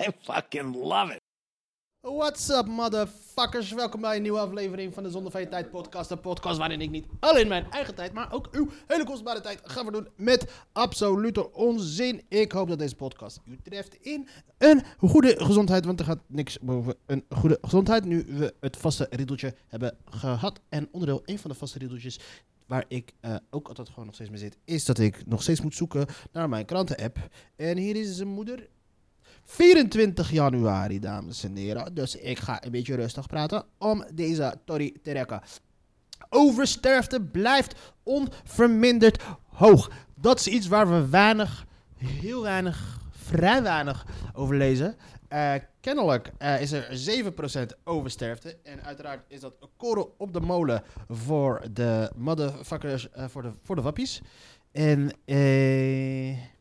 I fucking love it. What's up, motherfuckers? Welkom bij een nieuwe aflevering van de Zonder van je Tijd podcast. Een podcast waarin ik niet alleen mijn eigen tijd, maar ook uw hele kostbare tijd ga verdoen met absolute onzin. Ik hoop dat deze podcast u treft in een goede gezondheid, want er gaat niks boven een goede gezondheid. Nu we het vaste riedeltje hebben gehad. En onderdeel, een van de vaste riedeltjes waar ik eh, ook altijd gewoon nog steeds mee zit, is dat ik nog steeds moet zoeken naar mijn krantenapp. En hier is zijn moeder 24 januari, dames en heren. Dus ik ga een beetje rustig praten om deze Tory te rekken. Oversterfte blijft onverminderd hoog. Dat is iets waar we weinig, heel weinig, vrij weinig over lezen. Eh, kennelijk eh, is er 7% oversterfte. En uiteraard is dat een korrel op de molen voor de motherfuckers, eh, voor, de, voor de wappies. En eh...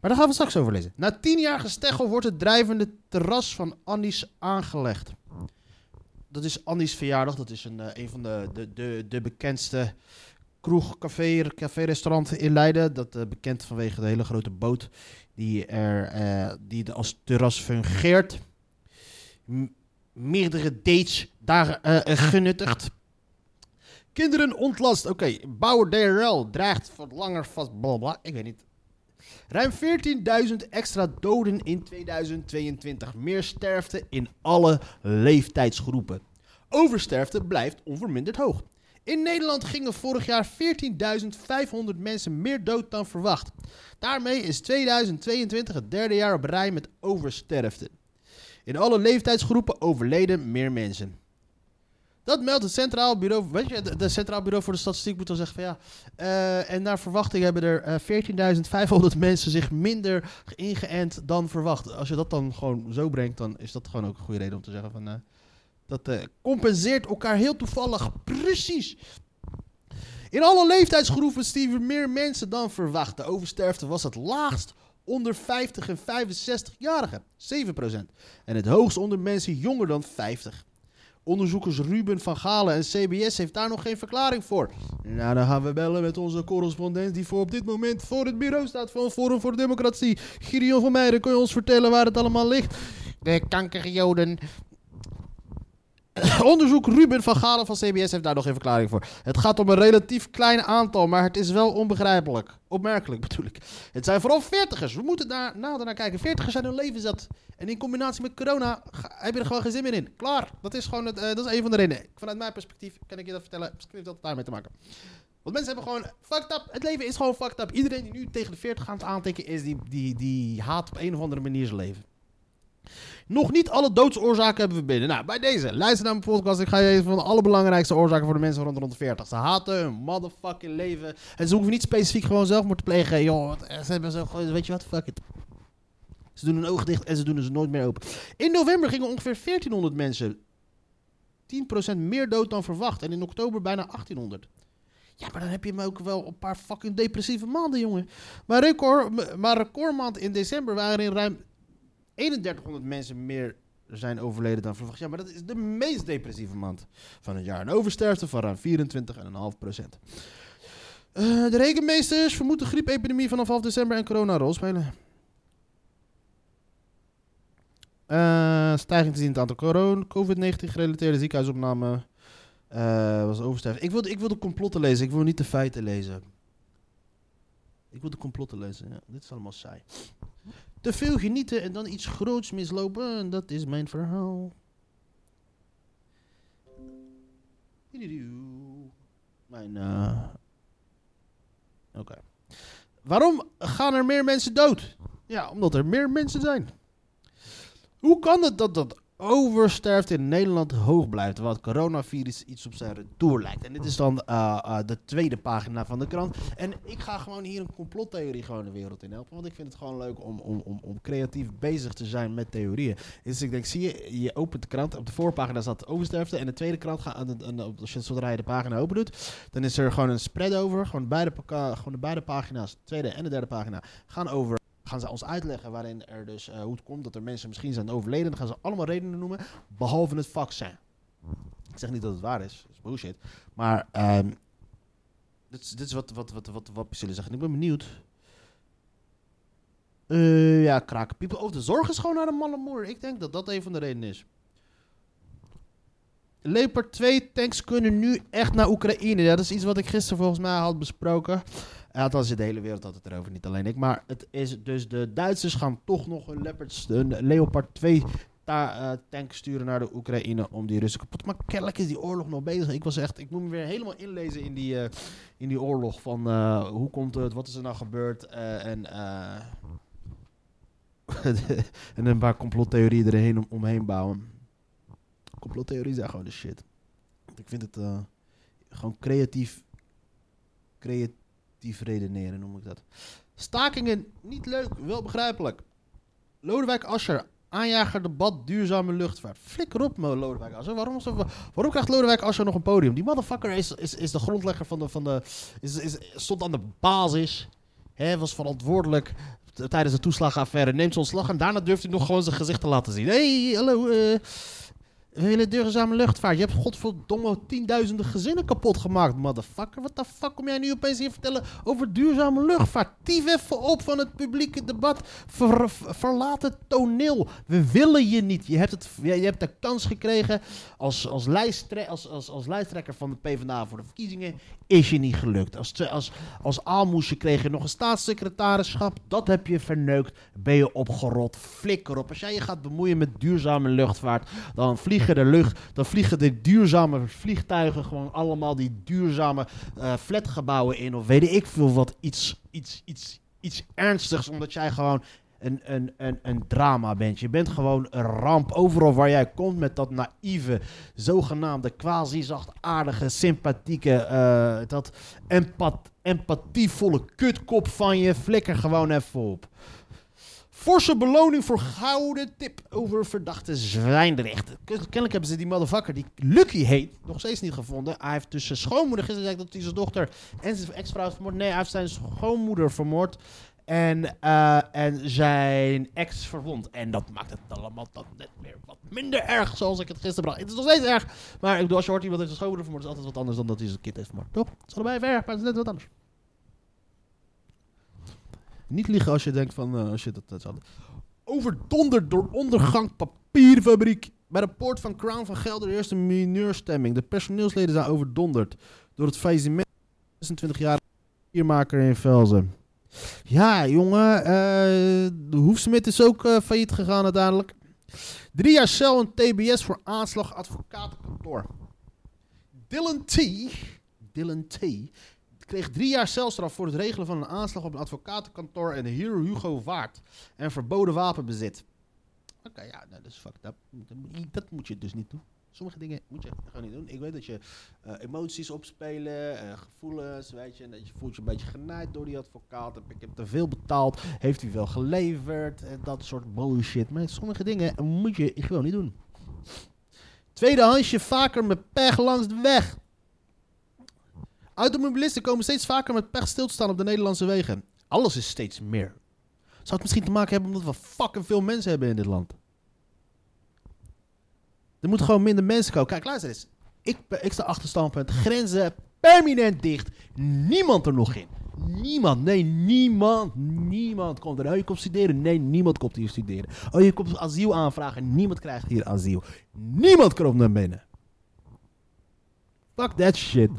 Maar daar gaan we straks over lezen. Na tien jaar gesteggel wordt het drijvende terras van Annie's aangelegd. Dat is Annie's verjaardag. Dat is een, eh, een van de, de, de, de bekendste kroeg, café, in Leiden. Dat eh, bekend vanwege de hele grote boot die er eh, die als terras fungeert. Meerdere dates daar genuttigd. Kinderen ontlast. Oké, Bauer DRL dreigt voor langer vast. Blablabla. Ik weet niet. Ruim 14.000 extra doden in 2022. Meer sterfte in alle leeftijdsgroepen. Oversterfte blijft onverminderd hoog. In Nederland gingen vorig jaar 14.500 mensen meer dood dan verwacht. Daarmee is 2022 het derde jaar op rij met oversterfte. In alle leeftijdsgroepen overleden meer mensen. Dat meldt het Centraal Bureau. Weet je, de Centraal Bureau voor de Statistiek moet dan zeggen van ja. eh, en naar verwachting hebben er eh 14.500 mensen zich minder ingeënt dan verwacht. Als je dat dan gewoon zo brengt, dan is dat gewoon ook een goede reden om te zeggen van. eh, dat eh, compenseert elkaar heel toevallig precies. In alle leeftijdsgroepen stierven meer mensen dan verwacht. De oversterfte was het laagst onder 50 en 65-jarigen, 7%. En het hoogst onder mensen jonger dan 50. Onderzoekers Ruben van Galen en CBS heeft daar nog geen verklaring voor. Nou, dan gaan we bellen met onze correspondent die voor op dit moment voor het bureau staat van Forum voor Democratie. Gideon van Meijeren, kun je ons vertellen waar het allemaal ligt? De kankerjoden. Onderzoek Ruben van Galen van CBS heeft daar nog geen verklaring voor. Het gaat om een relatief klein aantal, maar het is wel onbegrijpelijk. Opmerkelijk bedoel ik. Het zijn vooral veertigers. We moeten daar nader naar kijken. Veertigers zijn hun leven zat. En in combinatie met corona heb je er gewoon geen zin meer in. Klaar. Dat is gewoon het, eh, dat is een van de redenen. Vanuit mijn perspectief kan ik je dat vertellen. Misschien heeft dat daarmee te maken. Want mensen hebben gewoon fucked up. Het leven is gewoon fucked up. Iedereen die nu tegen de 40 aan het aantikken is, die, die, die haat op een of andere manier zijn leven. Nog niet alle doodsoorzaken hebben we binnen. Nou, bij deze, luister naar mijn podcast. Ik ga je even van de allerbelangrijkste oorzaken voor de mensen rond rond de 40. Ze haten hun motherfucking leven. En ze hoeven niet specifiek gewoon zelfmoord te plegen. Joh, wat- ze hebben zo gewoon, weet je wat, fuck it. Ze doen hun ogen dicht en ze doen ze nooit meer open. In november gingen ongeveer 1400 mensen 10% meer dood dan verwacht. En in oktober bijna 1800. Ja, maar dan heb je hem ook wel een paar fucking depressieve maanden, jongen. Maar, record, maar recordmaand in december waren er ruim 3100 mensen meer zijn overleden dan verwacht. Ja, maar dat is de meest depressieve maand van het jaar. Een oversterfte van ruim 24,5%. Eh de rekenmeesters vermoeden griepepidemie vanaf half december en corona een rol spelen. Eh, stijging te zien in het aantal corona, COVID-19 gerelateerde ziekenhuisopname. eh, was oversterfte. Ik wil, ik de complotten lezen, ik wil niet de feiten lezen. Ik wil de complotten lezen, ja. Dit is allemaal saai. Te veel genieten en dan iets groots mislopen, en dat is mijn verhaal. Mijn, eh... Oké. Waarom gaan er meer mensen dood? Ja, omdat er meer mensen zijn. Hoe kan het dat dat oversterfte in Nederland hoog blijft. Terwijl het coronavirus iets op zijn retour lijkt. En dit is dan eh, eh, de tweede pagina van de krant. En ik ga gewoon hier een complottheorie gewoon de wereld in helpen. Want ik vind het gewoon leuk om, om, om, om creatief bezig te zijn met theorieën. Dus ik denk, zie je, je opent de krant. Op de voorpagina staat oversterfte. En de tweede krant, gaat, als je, zodra je de pagina open doet, dan is er gewoon een spread over. Gewoon, beide, gewoon de beide pagina's, de tweede en de derde pagina, gaan over gaan ze ons uitleggen waarin er dus eh, hoe het komt dat er mensen misschien zijn overleden. Dan gaan ze allemaal redenen noemen, behalve het vaccin. Ik zeg niet dat het waar is, dat is bullshit. Maar ehm, dit, is, dit is wat, wat, wat, wat, wat zullen zeggen. Ik ben benieuwd. Eh, ja, kraken. People over de zorg is gewoon naar de man en moeder. Ik denk dat dat een van de redenen is. Leopard 2 tanks kunnen nu echt naar Oekraïne. Ja, dat is iets wat ik gisteren volgens mij had besproken. Althans, de hele wereld had het erover, niet alleen ik. Maar het is dus de Duitsers gaan toch nog een Leopard, een Leopard 2 eh, tank sturen naar de Oekraïne om die Russen kapot te maken. Is die oorlog nog bezig. Ik was echt, ik moet me weer helemaal inlezen in die, eh, in die oorlog van eh, hoe komt het, wat is er nou gebeurd en en een paar complottheorieën erheen om, omheen bouwen. Complottheorieën zijn gewoon de shit. Ik vind het gewoon creatief, creatief redeneren noem ik dat. Stakingen niet leuk, wel begrijpelijk. Lodewijk Asscher, aanjager debat duurzame luchtvaart. Flikker op, Lodewijk Asscher. Waarom, waarom krijgt Lodewijk Asscher nog een podium? Die motherfucker is, is, is de grondlegger van de, van de is, is, stond aan de basis. Hè, was verantwoordelijk tijdens de toeslagenaffaire. Neemt zijn ontslag en daarna durft hij nog gewoon zijn gezicht te laten zien. hey, hallo, eh, we willen duurzame luchtvaart. Je hebt godverdomme tienduizenden gezinnen kapot gemaakt, motherfucker. Wat de fuck kom jij nu opeens hier vertellen over duurzame luchtvaart? Tief even op van het publieke debat. Ver- ver- verlaat het toneel. We willen je niet. Je hebt, het, je, hebt de kans gekregen als, als, als, als, als lijsttrekker van de PvdA voor de verkiezingen. Is je niet gelukt. Als, als, als aalmoesje kreeg je nog een staatssecretarisschap. Dat heb je verneukt. Ben je opgerot. Flikker op. Als jij je gaat bemoeien met duurzame luchtvaart. Dan vliegen de lucht. Dan vliegen de duurzame vliegtuigen. Gewoon allemaal die duurzame eh, flatgebouwen in. Of weet ik veel wat. Iets, iets, iets, iets ernstigs. Omdat jij gewoon een, een, een, een drama bent. Je bent gewoon een ramp. Overal waar jij komt met dat naïeve, zogenaamde, quasi-zachtaardige, sympathieke, eh, dat empat, empathievolle kutkop van je. Flikker gewoon even op. Forse beloning voor gouden tip over verdachte zwijndrechten. Kennelijk hebben ze die motherfucker die Lucky heet nog steeds niet gevonden. Hij heeft zijn schoonmoeder gisteren gezegd dat hij zijn dochter en zijn ex-vrouw vermoord. Nee, hij heeft zijn schoonmoeder vermoord. En, eh, en zijn ex verwond. En dat maakt het allemaal dan net weer wat minder erg, zoals ik het gisteren bracht. Het is nog steeds erg. Maar ik bedoel, als je hoort iemand heeft zijn schoonmoeder vermoord, is altijd wat anders dan dat hij zijn kind heeft vermoord. Toch? Het is allebei maar het is net wat anders. Niet liegen als je denkt van, eh shit, dat, dat is. Overdonderd door ondergang papierfabriek. Bij de poort van Crown van Gelder eerst een mineurstemming. De personeelsleden zijn overdonderd door het faillissement van 26 jaar papiermaker in Velzen. Ja, jongen, eh, de Hoefsmit is ook eh, failliet gegaan uiteindelijk. Drie jaar cel en TBS voor aanslag advocatenkantoor. Dylan T. Dylan T. kreeg drie jaar celstraf voor het regelen van een aanslag op een advocatenkantoor en de heer Hugo Waard. En verboden wapenbezit. Oké, ja, nou, dat is fucked up. Dat moet je dus niet doen. Sommige dingen moet je gewoon niet doen. Ik weet dat je eh, emoties opspelen, eh, gevoelens, weet je. En dat je voelt je een beetje genaaid door die advocaat. Heb ik heb te veel betaald. Heeft hij wel geleverd? En dat soort bullshit. Maar sommige dingen moet je gewoon niet doen. Tweedehandsje vaker met pech langs de weg. Automobilisten komen steeds vaker met pech stil te staan op de Nederlandse wegen. Alles is steeds meer. Zou het misschien te maken hebben omdat we fucking veel mensen hebben in dit land? Er moeten gewoon minder mensen komen. Kijk, luister eens. Ik, ik sta achter standpunt. Grenzen permanent dicht. Niemand er nog in. Niemand. Nee, niemand. Niemand komt er. Oh, je komt studeren. Nee, niemand komt hier studeren. Oh, je komt asiel aanvragen. Niemand krijgt hier asiel. Niemand komt naar binnen. Fuck that shit.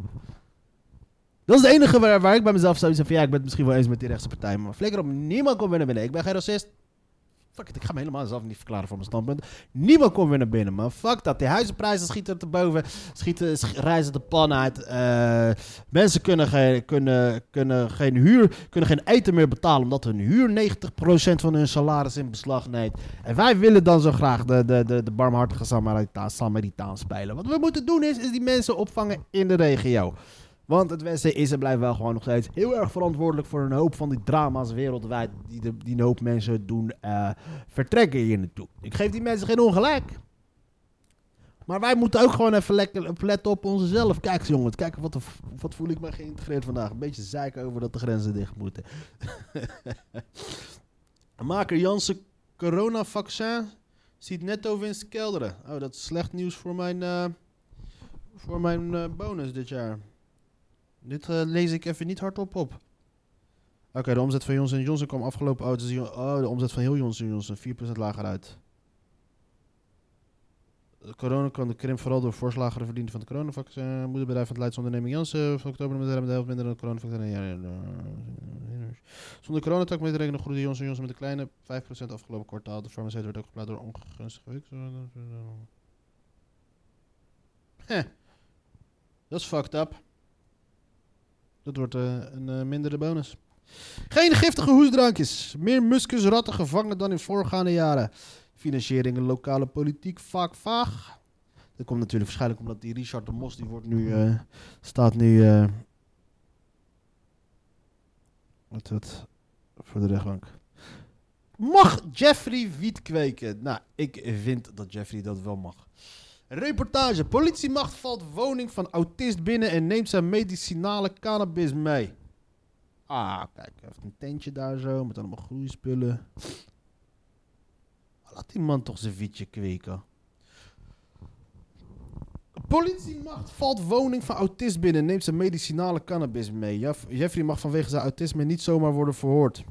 Dat is het enige waar, waar ik bij mezelf zou zeggen van ja, ik ben het misschien wel eens met die rechtse partij. Maar flikker op, niemand komt binnen binnen. Ik ben geen racist. Fuck it, ik ga me helemaal zelf niet verklaren voor mijn standpunt. Niemand komt weer naar binnen, man. Fuck dat. Die huizenprijzen schieten te boven. Schieten, sch- reizen de pan uit. Eh, mensen kunnen geen, kunnen, kunnen geen huur, kunnen geen eten meer betalen. Omdat hun huur 90% van hun salaris in beslag neemt. En wij willen dan zo graag de, de, de, de barmhartige Samarita- Samaritaan spelen. Wat we moeten doen is, is die mensen opvangen in de regio. Want het Westen is en blijft wel gewoon nog steeds heel erg verantwoordelijk voor een hoop van die drama's wereldwijd. Die, die een hoop mensen doen eh, vertrekken hier naartoe. Ik geef die mensen geen ongelijk. Maar wij moeten ook gewoon even lekker letten op onszelf. Kijk jongens, kijk wat, wat voel ik me geïntegreerd vandaag. Een beetje zeiken over dat de grenzen dicht moeten. Maker Janssen coronavaccin ziet netto winst kelderen. Oh, dat is slecht nieuws voor mijn, eh, voor mijn eh, bonus dit jaar. Dit eh, lees ik even niet hardop op. Oké, de omzet van Johnson Johnson kwam afgelopen... Hier- oh, de omzet van heel Johnson Johnson 4% lager uit. De corona kwam de krimp vooral door fors lagere verdienen van de coronavaccin. Moederbedrijf van het Leidse onderneming Janssen van oktober met de helft minder dan de coronavaccin. Ja. Zonder coronatak mee te rekenen groeide Johnson Johnson met een kleine 5% afgelopen kwartaal. De farmaceut werd ook geplaatst door ongunstige. Heh. Dat is fucked up. Dat wordt eh, een eh, mindere bonus. Geen giftige hoesdrankjes. Meer muskusratten gevangen dan in voorgaande jaren. Financiering en lokale politiek vaak vaag. Dat komt natuurlijk waarschijnlijk omdat die Richard de Mos, die wordt nu, eh, staat nu, eh, wat voor de rechtbank. Mag Jeffrey wiet kweken? Nou, ik vind dat Jeffrey dat wel mag. Reportage. Politiemacht valt woning van autist binnen en neemt zijn medicinale cannabis mee. Ah, kijk, heeft een tentje daar zo met allemaal groeispullen. Laat die man toch zijn wietje kweken. Politiemacht valt woning van autist binnen en neemt zijn medicinale cannabis mee. Jeff- Jeffrey mag vanwege zijn autisme niet zomaar worden verhoord.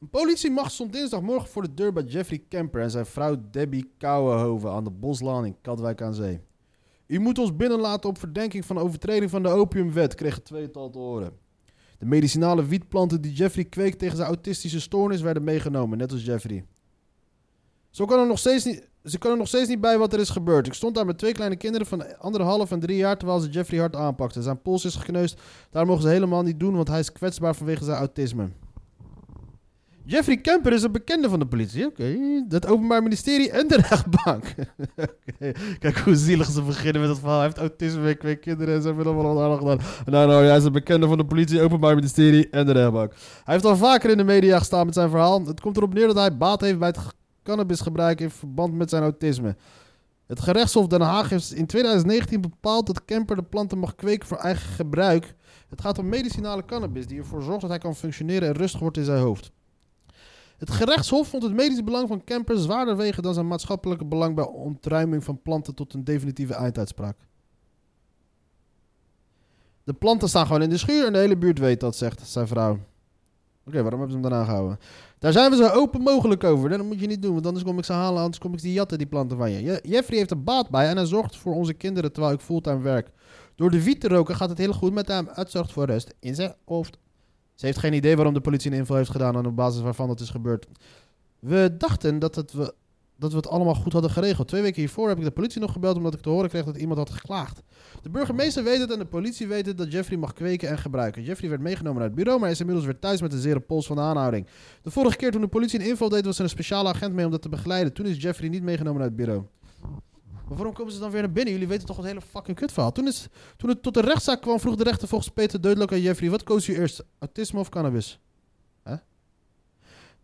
Een politiemacht stond dinsdagmorgen voor de deur bij Jeffrey Kemper en zijn vrouw Debbie Kouwenhoven aan de Boslaan in Katwijk aan Zee. U moet ons binnenlaten op verdenking van overtreding van de opiumwet, kreeg het tweetal te horen. De medicinale wietplanten die Jeffrey kweekt tegen zijn autistische stoornis werden meegenomen, net als Jeffrey. Nog ze kan er nog steeds niet bij wat er is gebeurd. Ik stond daar met twee kleine kinderen van anderhalf en drie jaar terwijl ze Jeffrey hard aanpakten. Zijn pols is gekneusd, daar mogen ze helemaal niet doen, want hij is kwetsbaar vanwege zijn autisme. Jeffrey Kemper is een bekende van de politie. Oké, het Openbaar Ministerie en de rechtbank. Oké, Kijk hoe zielig ze beginnen met het verhaal. Hij heeft autisme, ik weet kinderen en ze hebben allemaal wat gedaan. Nou, nou, hij is een bekende van de politie, Openbaar Ministerie en de rechtbank. Hij heeft al vaker in de media gestaan met zijn verhaal. Het komt erop neer dat hij baat heeft bij het cannabisgebruik in verband met zijn autisme. Het gerechtshof Den Haag heeft in 2019 bepaald dat Kemper de planten mag kweken voor eigen gebruik. Het gaat om medicinale cannabis die ervoor zorgt dat hij kan functioneren en rustig wordt in zijn hoofd. Het gerechtshof vond het medisch belang van Kemper zwaarder wegen dan zijn maatschappelijke belang bij ontruiming van planten tot een definitieve einduitspraak. De planten staan gewoon in de schuur en de hele buurt weet dat, zegt zijn vrouw. Oké, waarom hebben ze hem daarna gehouden? Daar zijn we zo open mogelijk over. Dat moet je niet doen, want anders kom ik ze halen, anders kom ik die jatten, die planten van je. Je- Jeffrey heeft er baat bij en hij zorgt voor onze kinderen terwijl ik fulltime werk. Door de wiet te roken gaat het heel goed met hem. Het zorgt voor rust in zijn hoofd. Ze heeft geen idee waarom de politie een inval heeft gedaan en op basis waarvan het is gebeurd. We dachten dat, het we, dat we het allemaal goed hadden geregeld. Twee weken hiervoor heb ik de politie nog gebeld omdat ik te horen kreeg dat iemand had geklaagd. De burgemeester weet het en de politie weet het dat Jeffrey mag kweken en gebruiken. Jeffrey werd meegenomen naar het bureau, maar is inmiddels weer thuis met een zere pols van de aanhouding. De vorige keer toen de politie een inval deed, was er een speciale agent mee om dat te begeleiden. Toen is Jeffrey niet meegenomen naar het bureau. Maar waarom komen ze dan weer naar binnen? Jullie weten toch het hele fucking kutverhaal. Toen, is, toen het tot de rechtszaak kwam, vroeg de rechter volgens Peter Deutelijk aan Jeffrey... wat koos u eerst, autisme of cannabis?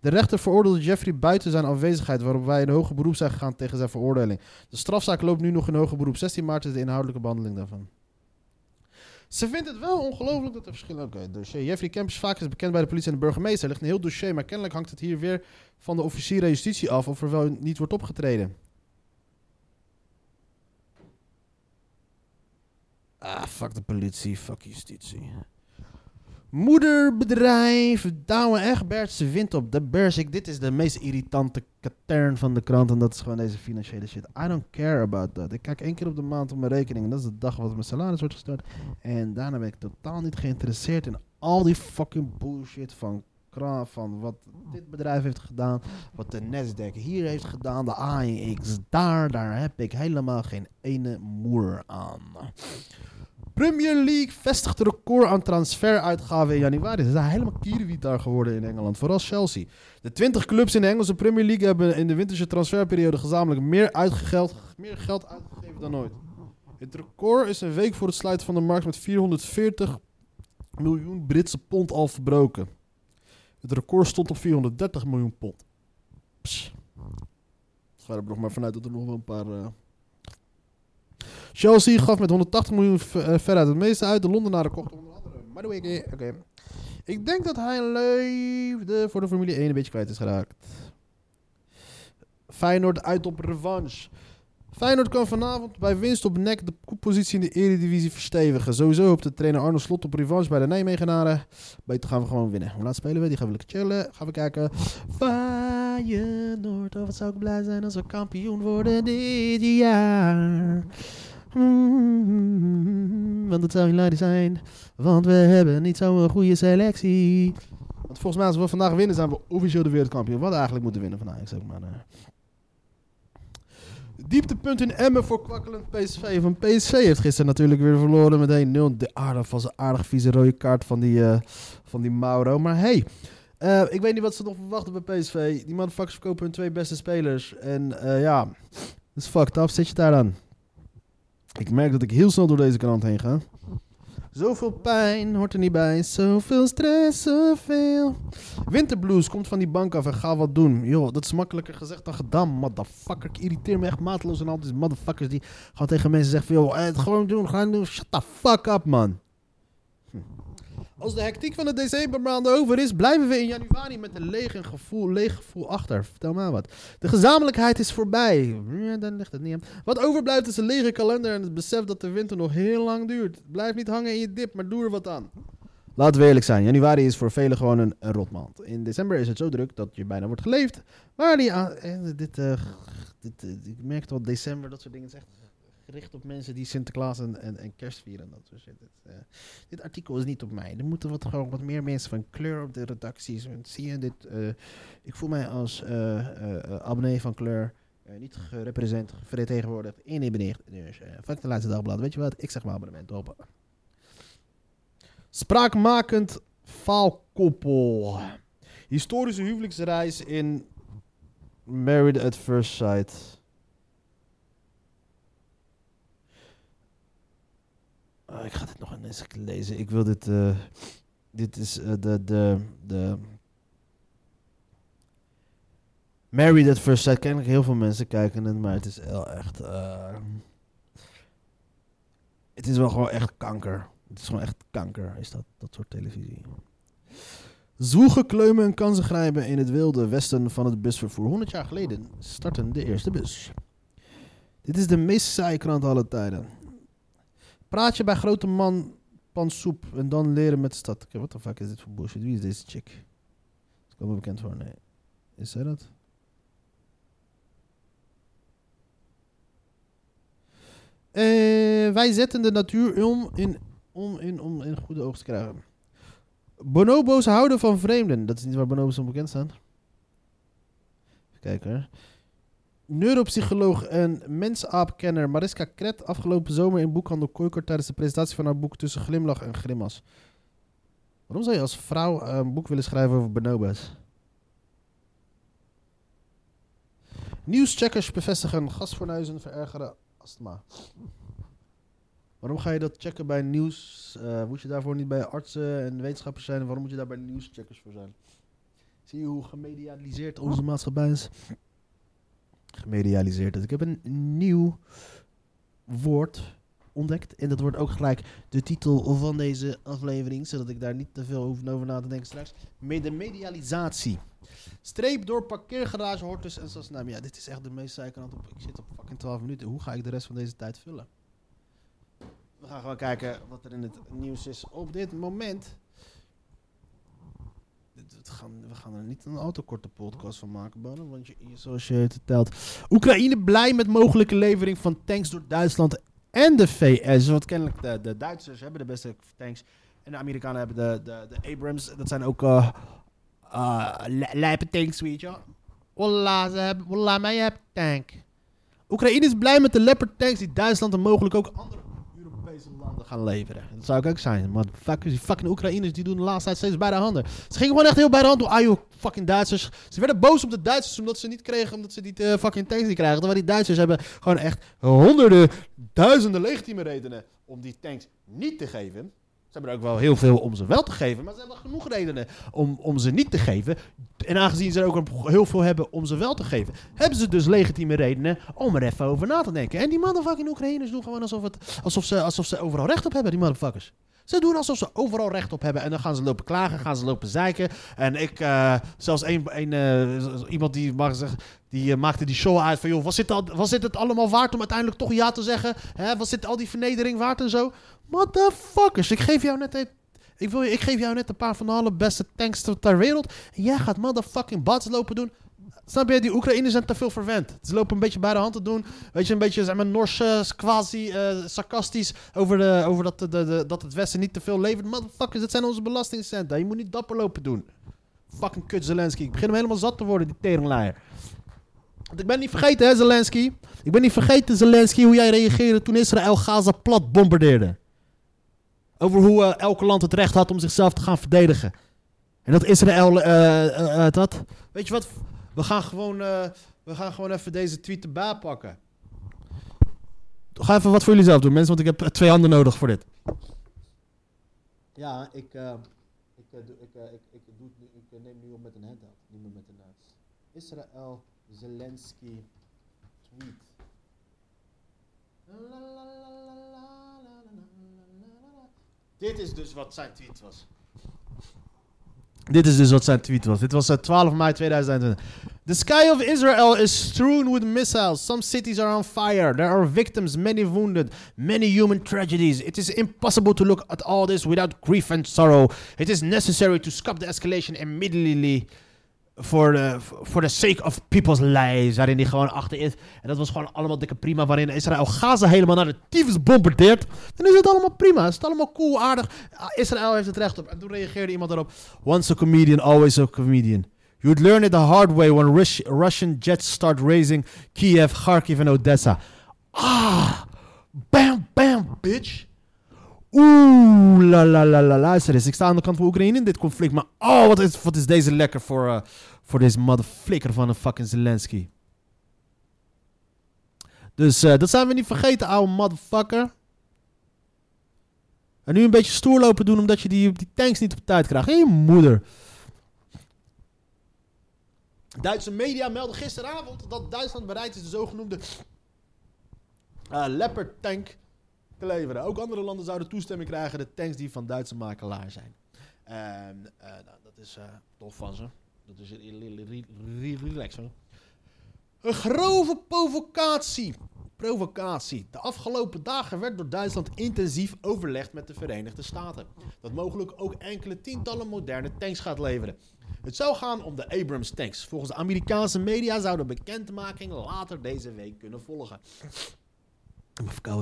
De rechter veroordeelde Jeffrey buiten zijn aanwezigheid... waarop wij in hoger beroep zijn gegaan tegen zijn veroordeling. De strafzaak loopt nu nog in hoger beroep. 16 maart is de inhoudelijke behandeling daarvan. Ze vindt het wel ongelooflijk dat er verschillen... Oké, dossier. Jeffrey Kemp vaak is bekend bij de politie en de burgemeester. Er ligt een heel dossier, maar kennelijk hangt het hier weer... van de officier justitie af of er wel niet wordt opgetreden. Ah, fuck de politie, fuck justitie. Moederbedrijf Douwe Egbertse wint op de beurs. Ik, dit is de meest irritante katern van de krant. En dat is gewoon deze financiële shit. I don't care about that. Ik kijk één keer op de maand op mijn rekening. En dat is de dag waarop mijn salaris wordt gestort. En daarna ben ik totaal niet geïnteresseerd in al die fucking bullshit van van wat dit bedrijf heeft gedaan, wat de Nasdaq hier heeft gedaan, de AEX daar, daar heb ik helemaal geen ene moer aan. Premier League vestigt record aan transferuitgaven in januari. Ze zijn helemaal kierwiet daar geworden in Engeland, vooral Chelsea. De 20 clubs in de Engelse Premier League hebben in de winterse transferperiode gezamenlijk meer, uitgegeld, meer geld uitgegeven dan ooit. Het record is een week voor het sluiten van de markt met 440 miljoen Britse pond al verbroken. Het record stond op 430 miljoen pond. Pss. Ga er nog maar vanuit dat er nog wel een paar... eh, Chelsea gaf met 180 miljoen eh, veruit het meeste uit. De Londenaren kochten onder andere Madueke. Oké. Ik denk dat hij leefde voor de Formule 1 een beetje kwijt is geraakt. Feyenoord uit op revanche. Feyenoord kan vanavond bij winst op nek de koppositie in de Eredivisie verstevigen. Sowieso hoopt de trainer Arno Slot op revanche bij de Nijmegenaren. Beter gaan we gewoon winnen. Hoe laat spelen we? Die gaan we lekker chillen. Gaan we kijken. Feyenoord, oh wat zou ik blij zijn als we kampioen worden dit jaar. Mm, want het zou hilarisch zijn. Want we hebben niet zo'n goede selectie. Want volgens mij als we vandaag winnen zijn we officieel de wereldkampioen. We hadden eigenlijk moeten winnen van Ajax ook maar. eh. Dieptepunt in Emmen voor kwakkelend PSV. Van PSV heeft gisteren natuurlijk weer verloren met 1-0. De aardig was een aardig vieze rode kaart van die, eh, van die Mauro. Maar hey, eh, ik weet niet wat ze nog verwachten bij PSV. Die motherfuckers verkopen hun twee beste spelers. En eh, ja, dat is fucked up. Zit je daar dan? Ik merk dat ik heel snel door deze krant heen ga. Zoveel pijn hoort er niet bij. Zoveel stress, zoveel. Winterblues komt van die bank af en ga wat doen. Joh, dat is makkelijker gezegd dan gedaan, motherfucker. Ik irriteer me echt mateloos aan al die motherfuckers die gewoon tegen mensen zeggen van... Joh, eh, het gewoon doen, gewoon doen. Shut the fuck up, man. Hm. Als de hectiek van de decembermaanden over is, blijven we in januari met een leeg, gevoel, leeg gevoel achter. Vertel maar wat. De gezamenlijkheid is voorbij. Dan ligt het niet aan. Wat overblijft is een lege kalender en het besef dat de winter nog heel lang duurt. Blijf niet hangen in je dip, maar doe er wat aan. Laten we eerlijk zijn, januari is voor velen gewoon een, een rotmaand. In december is het zo druk dat je bijna wordt geleefd. Maar die, eh, dit, eh, eh, ik merk wel december, dat soort dingen echt gericht op mensen die Sinterklaas en, en, en kerst vieren. en Dat soort shit. Dit, eh, dit artikel is niet op mij. Er moeten wat, gewoon wat meer mensen van kleur op de redacties. Zie je, dit, eh, ik voel mij als eh, abonnee van kleur niet gerepresent, vertegenwoordigd in die bericht. Dus fuck de laatste dagblad. Weet je wat? Ik zeg mijn abonnement op. Spraakmakend faalkoppel. Historische huwelijksreis in Married at First Sight. Ik ga dit nog eens lezen. Ik wil dit. eh, dit is eh, de, de, de. Married at First Sight. Kennelijk heel veel mensen kijken het, maar het is wel echt. eh, het is wel gewoon echt kanker. Het is gewoon echt kanker, is dat, dat soort televisie. Zwoegen, kleumen en kansen grijpen in het wilde westen van het busvervoer. 100 jaar geleden starten de eerste bus. Dit is de meest saaie krant aller tijden. Praat je bij grote man pan soep en dan leren met de stad. Wat de fuck is dit voor bullshit? Wie is deze chick? Is wel bekend voor? Nee. Is zij dat? Eh, wij zetten de natuur om in, om in, om in goede oogst te krijgen. Bonobo's houden van vreemden. Dat is niet waar bonobo's om bekend staan. Even kijken hoor. Neuropsycholoog en mensaapkenner Mariska Kret afgelopen zomer in boekhandel Koiker tijdens de presentatie van haar boek Tussen Glimlach en Grimas. Waarom zou je als vrouw eh, een boek willen schrijven over bonobo's? Nieuwscheckers bevestigen gasfornuizen verergeren astma. Waarom ga je dat checken bij nieuws? Eh, moet je daarvoor niet bij artsen en wetenschappers zijn? Waarom moet je daar bij nieuwscheckers voor zijn? Zie je hoe gemedialiseerd onze maatschappij is? Gemedialiseerd. Ik heb een nieuw woord ontdekt. En dat wordt ook gelijk de titel van deze aflevering. Zodat ik daar niet te veel over over na te denken straks. Mede medialisatie. Streep door parkeergarage, hortus en Sasnaam. Ja, dit is echt de meest zijkant op. Ik zit op fucking 12 minuten. Hoe ga ik de rest van deze tijd vullen? We gaan gewoon kijken wat er in het nieuws is op dit moment. Dit gaan- We gaan er niet een autokorte podcast van maken, Bonen, want je, zoals je het telt. Oekraïne blij met mogelijke levering van tanks door Duitsland en de VS. Want kennelijk de, de Duitsers hebben de beste tanks en de Amerikanen hebben de, de, de Abrams. Dat zijn ook uh, lijpe tanks, weet je. Wallah, ze hebben, wallah, maar je hebt tank. Oekraïne is blij met de Leopard tanks die Duitsland en mogelijk ook andere gaan leveren. Dat zou ik ook zijn. Maar die fucking Oekraïners die doen de laatste tijd steeds bij de handen. Ze gingen gewoon echt heel bij de hand doen. Ah joh, fucking Duitsers. Ze werden boos op de Duitsers omdat ze niet kregen, omdat ze die uh, fucking tanks niet krijgen. Terwijl die Duitsers hebben gewoon echt honderden, duizenden legitieme redenen om die tanks niet te geven. Ze hebben er ook wel heel veel om ze wel te geven. Maar ze hebben genoeg redenen om, om ze niet te geven. En aangezien ze er ook heel veel hebben om ze wel te geven, hebben ze dus legitieme redenen om er even over na te denken. En die motherfucking Oekraïners doen gewoon alsof, het, alsof, ze, alsof ze overal recht op hebben, die motherfuckers. Ze doen alsof ze overal recht op hebben. En dan gaan ze lopen klagen, gaan ze lopen zeiken. En ik, uh, zelfs een, uh, iemand die, mag zeggen, die uh, maakte die show uit van... joh, was dit, al, was dit het allemaal waard om uiteindelijk toch ja te zeggen? Hè? Was dit al die vernedering waard en zo? Motherfuckers, ik geef jou net een... Ik, wil, ik geef jou net een paar van de allerbeste tanks ter wereld. En jij gaat motherfucking bats lopen doen. Snap je, die Oekraïners zijn te veel verwend. Ze lopen een beetje bij de hand te doen. Weet je, een beetje zeg maar, Nors, uh, quasi uh, sarcastisch over, de, over dat, de, de, dat het Westen niet te veel levert. Motherfuckers, dat zijn onze belastingcenten. Je moet niet dapper lopen doen. Fucking kut Zelensky. Ik begin hem helemaal zat te worden, die teringlaaier. Want ik ben niet vergeten, hè, Zelensky. Ik ben niet vergeten, Zelensky, hoe jij reageerde toen Israël Gaza plat bombardeerde. Over hoe uh, elke land het recht had om zichzelf te gaan verdedigen. En dat Israël, dat... Weet je wat? We gaan gewoon, uh, we gaan gewoon even deze tweet erbij pakken. Ga even wat voor jullie zelf doen, mensen, want ik heb twee handen nodig voor dit. Ja, ik, uh, ik, uh, ik, ik, ik, doe, ik neem nu op met een handout, niet meer met een Israël Zelensky tweet. Dit is dus wat zijn tweet was. Dit is dus wat zijn tweet was. Dit was uh, 12 mei 2020. The sky of Israel is strewn with missiles. Some cities are on fire. There are victims, many wounded, many human tragedies. It is impossible to look at all this without grief and sorrow. It is necessary to stop the escalation immediately for the, for the sake of people's lives. Waarin hij gewoon achter is. En dat was gewoon allemaal dikke prima. Waarin Israël Gaza helemaal naar de tyfus bombardeert. Dan is het allemaal prima. Is het allemaal cool, aardig. Israël heeft het recht op. En toen reageerde iemand erop. Once a comedian, always a comedian. You would learn it the hard way when Rus Russian jets start raising Kiev, Kharkiv en Odessa. Ah, bam, bam, bitch. Oeh, la la la la. Luister eens, ik sta aan de kant van Oekraïne in dit conflict. Maar oh, wat is, wat is deze lekker voor, uh, voor deze motherflikker van een fucking Zelensky. Dus uh, dat zijn we niet vergeten, ouwe motherfucker. En nu een beetje stoer lopen doen omdat je die, die tanks niet op tijd krijgt. Hé, moeder. Duitse media melden gisteravond dat Duitsland bereid is de zogenoemde uh, Leopard tank te leveren. Ook andere landen zouden toestemming krijgen de tanks die van Duitse makelaar zijn. En uh, nou, dat is uh, tof van ze. Dat is relax. Een grove provocatie. Provocatie. De afgelopen dagen werd door Duitsland intensief overlegd met de Verenigde Staten. Dat mogelijk ook enkele tientallen moderne tanks gaat leveren. Het zou gaan om de Abrams tanks. Volgens de Amerikaanse media zou de bekendmaking later deze week kunnen volgen.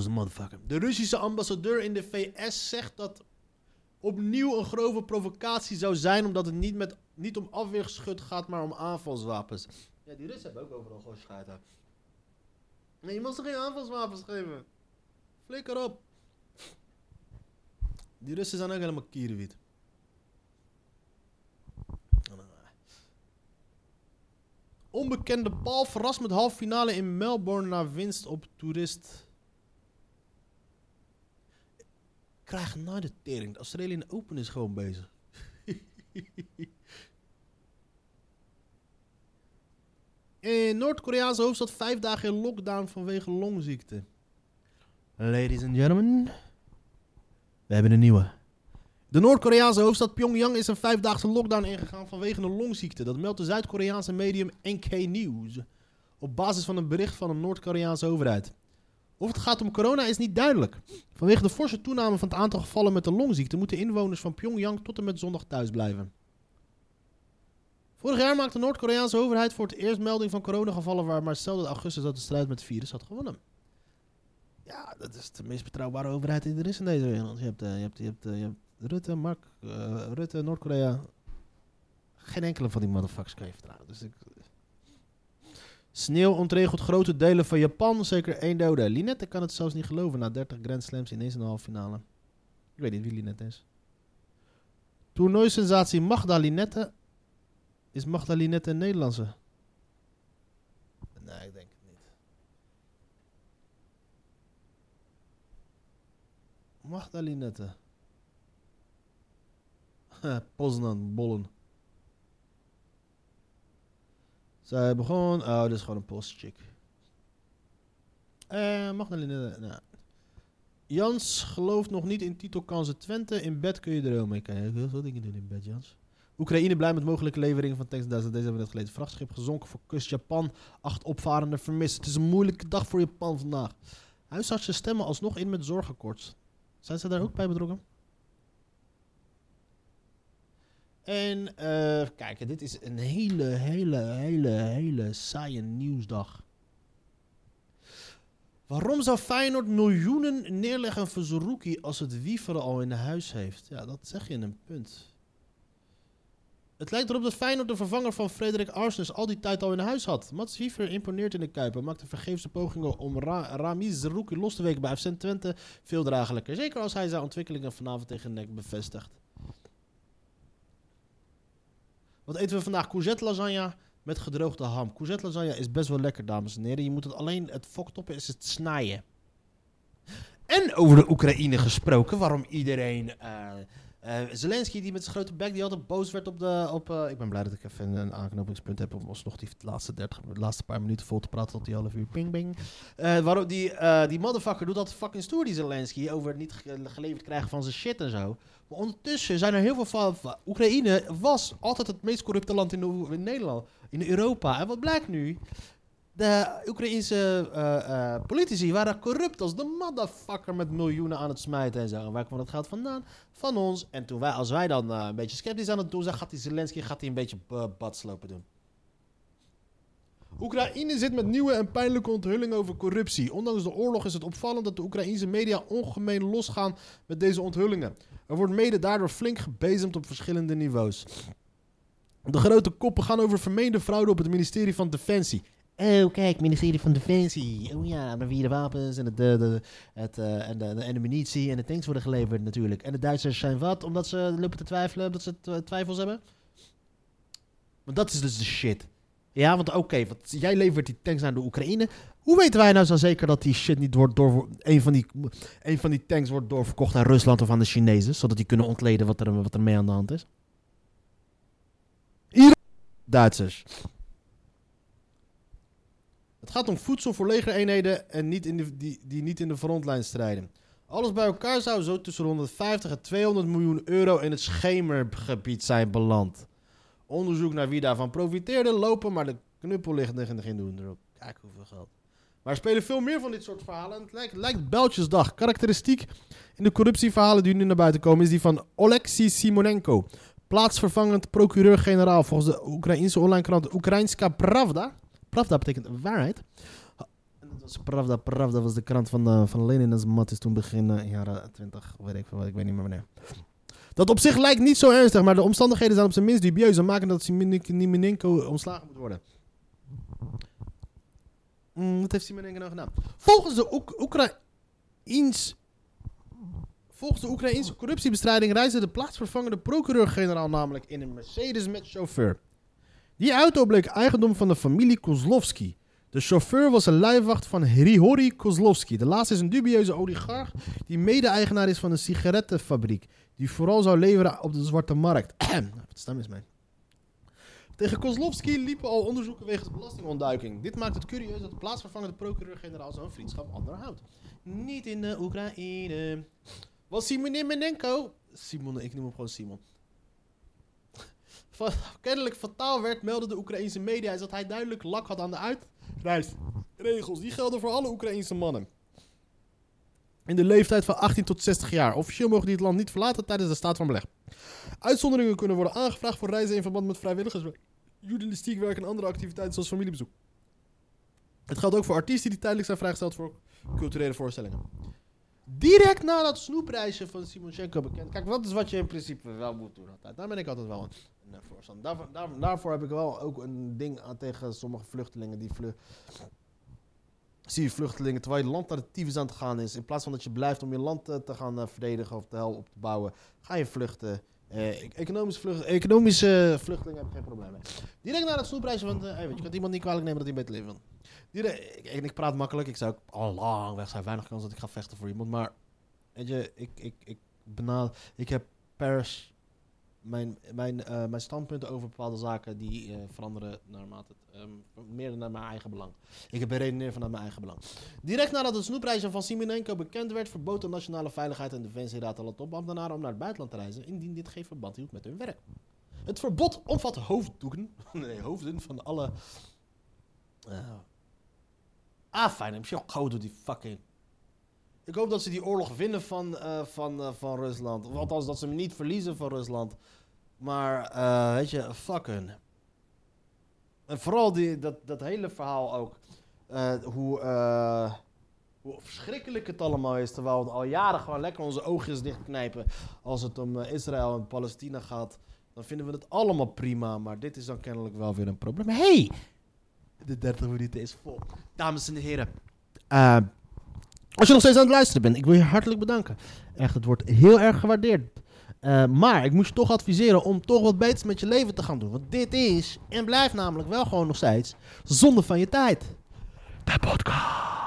Motherfucker. De Russische ambassadeur in de VS zegt dat opnieuw een grove provocatie zou zijn, omdat het niet, met, niet om afweergeschut gaat, maar om aanvalswapens. Ja, die Russen hebben ook overal gewoon scheiden. Nee, je mag ze geen aanvalswapens geven. Flikker op. Die Russen zijn ook helemaal kierenwiet. Onbekende Paul verrast met halve finale in Melbourne na winst op toerist. Krijg naar de tering. De Australian Open is gewoon bezig. in Noord-Koreaanse hoofdstad vijf dagen in lockdown vanwege longziekte. Ladies and gentlemen, we hebben een nieuwe. De Noord-Koreaanse hoofdstad Pyongyang is een vijfdaagse lockdown ingegaan vanwege een longziekte. Dat meldt de Zuid-Koreaanse medium NK News. Op basis van een bericht van de Noord-Koreaanse overheid. Of het gaat om corona is niet duidelijk. Vanwege de forse toename van het aantal gevallen met de longziekte moeten inwoners van Pyongyang tot en met zondag thuis blijven. Vorig jaar maakte de Noord-Koreaanse overheid voor het eerst melding van coronagevallen waar Marcel in augustus dat de strijd met het virus had gewonnen. Ja, dat is de meest betrouwbare overheid die er is in deze wereld. Je hebt, uh, je hebt, je hebt, uh, je hebt Rutte, Mark, uh, Rutte, Noord-Korea. Geen enkele van die motherfuckers kan je vertrouwen. Dus ik... Sneeuw ontregelt grote delen van Japan. Zeker één dode. Linette kan het zelfs niet geloven. Na 30 Grand Slams ineens in de halve finale. Ik weet niet wie Linette is. Toernooisensatie Magda Linette. Is Magda Linette een Nederlandse? Nee, ik denk het niet. Magda Linette. Poznan, Bollen. Zij begon... Oh, dit is gewoon een postchick. Eh, Magdalene... Nou. Jans gelooft nog niet in titelkansen Twente. In bed kun je dromen. Ik kan heel veel dingen doen in bed, Jans. Oekraïne blij met mogelijke leveringen van tanks. Deze hebben we net geleden. Vrachtschip gezonken voor kust Japan. Acht opvarenden vermist. Het is een moeilijke dag voor Japan vandaag. Huisartsen stemmen alsnog in met zorgakkoord. Zijn ze daar ook bij betrokken? En eh kijk, dit is een hele, hele, hele, hele saaie nieuwsdag. Waarom zou Feyenoord miljoenen neerleggen voor Zerouki als het wieveren al in huis heeft? Ja, dat zeg je in een punt. Het lijkt erop dat Feyenoord de vervanger van Frederik Arsnes al die tijd al in huis had. Mats Wiever imponeert in de Kuip en maakte vergeefse pogingen om Ra Ramiz Zerouki los te weken bij FC Twente veel draaglijker. Zeker als hij zijn ontwikkelingen vanavond tegen NEC bevestigt. Wat eten we vandaag? Courgette lasagne met gedroogde ham. Courgette lasagne is best wel lekker, dames en heren. Je moet het alleen, het foktoppen is het snijden. En over de Oekraïne gesproken, waarom iedereen... eh, eh, Zelensky die met zijn grote bek, die altijd boos werd op de... Op, eh, ik ben blij dat ik even een aanknopingspunt heb om alsnog die laatste, 30, de laatste paar minuten vol te praten tot die half uur ping bing. Eh, waarom die, die motherfucker doet dat fucking stoer, die Zelensky, over het niet ge- geleverd krijgen van zijn shit en zo. Maar ondertussen zijn er heel veel van... Oekraïne was altijd het meest corrupte land in Nederland, in Europa. En wat blijkt nu? De Oekraïnse eh, eh, politici waren corrupt als de motherfucker met miljoenen aan het smijten en zo. En waar kwam dat geld vandaan? Van ons. En toen wij, als wij dan eh, een beetje sceptisch aan het doen zijn, gaat die Zelensky gaat hij een beetje badslopen doen. Oekraïne zit met nieuwe en pijnlijke onthullingen over corruptie. Ondanks de oorlog is het opvallend dat de Oekraïnse media ongemeen losgaan met deze onthullingen. Er wordt mede daardoor flink gebezemd op verschillende niveaus. De grote koppen gaan over vermeende fraude op het ministerie van Defensie. Oh, kijk, ministerie van Defensie. Oh ja, maar wie de wapens en, de, de, het, eh, en, de, en de munitie en de tanks worden geleverd natuurlijk. En de Duitsers zijn wat? Omdat ze lopen te twijfelen, omdat ze tw- twijfels hebben? Want dat is dus de shit. Ja, want oké, want jij levert die tanks naar de Oekraïne. Hoe weten wij nou zo zeker dat die shit niet wordt door... Een van die, een van die tanks wordt doorverkocht aan Rusland of aan de Chinezen, zodat die kunnen ontleden wat er, wat er mee aan de hand is? Hier... Duitsers. Het gaat om voedsel voor legereenheden en niet in die, die niet in de frontlijn strijden. Alles bij elkaar zou zo tussen 150 en 200 miljoen euro in het schemergebied zijn beland. Onderzoek naar wie daarvan profiteerde lopen, maar de knuppel ligt er geen doen erop. Kijk hoeveel geld. Maar er spelen veel meer van dit soort verhalen. En het lijkt, lijkt Beltjesdag. Karakteristiek in de corruptieverhalen die nu naar buiten komen is die van Oleksiy Simonenko. Plaatsvervangend procureur-generaal volgens de Oekraïnse online krant Oekraïnska Pravda. Pravda betekent waarheid. Dat was Pravda, Pravda was de krant van, eh, van Lenin en zijn mat is toen begin eh, jaren 20, weet ik veel wat, ik weet niet meer wanneer. Dat op zich lijkt niet zo ernstig, maar de omstandigheden zijn op zijn minst dubieus en maken dat Simonenko ontslagen moet worden. Mm, wat heeft Simonenko nou gedaan? Volgens de Oek. Volgens de Oekraïnse corruptiebestrijding reisde de plaatsvervangende procureur-generaal namelijk in een Mercedes met chauffeur. Die auto bleek eigendom van de familie Kozlovski. De chauffeur was een lijfwacht van Hrihori Kozlovski. De laatste is een dubieuze oligarch die mede-eigenaar is van een sigarettenfabriek. Die vooral zou leveren op de zwarte markt. Wat stem is mij. Tegen Kozlovski liepen al onderzoeken wegens belastingontduiking. Dit maakt het curieus dat de plaatsvervangende procureur-generaal zo'n vriendschap onderhoudt. Niet in de Oekraïne. Was Simon Menenko... Simon, ik noem hem gewoon Simon. Kennelijk fataal werd, meldde de Oekraïnse media, is dat hij duidelijk lak had aan de uitreisregels. Die gelden voor alle Oekraïnse mannen. In de leeftijd van 18 tot 60 jaar. Officieel mogen die het land niet verlaten tijdens de staat van beleg. Uitzonderingen kunnen worden aangevraagd voor reizen in verband met vrijwilligerswerk, journalistiek werk en andere activiteiten zoals familiebezoek. Het geldt ook voor artiesten die tijdelijk zijn vrijgesteld voor culturele voorstellingen. Direct na dat snoepreisje van Simonchenko bekend. Kijk, wat is wat je in principe wel moet doen altijd. Daar ben ik altijd wel aan. Daarvoor, daar- daarvoor heb ik wel ook een ding aan tegen sommige vluchtelingen die vlu Zie je vluchtelingen terwijl je land naar de tyfus aan het gaan is. In plaats van dat je blijft om je land eh, te gaan eh, verdedigen of te helpen op te bouwen, ga je vluchten. Eh, economische, vlucht, economische vluchtelingen heb ik geen probleem mee. Direct naar het snoepreisje, want eh, je, kunt iemand niet kwalijk nemen dat hij beter leven. Direct, ik, ik praat makkelijk, ik zou al lang weg zijn. Weinig kans dat ik ga vechten voor iemand. Maar weet je, ik, ik, ik, benad, ik heb pers mijn, mijn, eh, mijn standpunten over bepaalde zaken die eh, veranderen naarmate het ehm, meer naar mijn eigen belang. Ik heb beredeneerd vanuit mijn eigen belang. Direct nadat het snoepreisje van Simonenko bekend werd, verbood de Nationale Veiligheid en Defensieraad alle topambtenaren om naar het buitenland te reizen, indien dit geen verband hield met hun werk. Het verbod omvat hoofddoeken, nee, hoofden van alle. eh ah, fijn, heb ook gauw door die fucking. Ik hoop dat ze die oorlog winnen van, eh, van, eh, van Rusland. Of althans, dat ze hem niet verliezen van Rusland. Maar, eh, weet je, fuck hun. En vooral die, dat, dat hele verhaal ook. hoe, hoe verschrikkelijk het allemaal is. Terwijl we al jaren gewoon lekker onze oogjes dichtknijpen. Als het om Israël en Palestina gaat. Dan vinden we het allemaal prima. Maar dit is dan kennelijk wel weer een probleem. hey, de 30 minuten is vol. Dames en heren. Als je nog steeds aan het luisteren bent, ik wil je hartelijk bedanken. Echt, het wordt heel erg gewaardeerd. Eh, maar ik moet je toch adviseren om toch wat beters met je leven te gaan doen. Want dit is en blijft namelijk wel gewoon nog steeds zonde van je tijd. De podcast.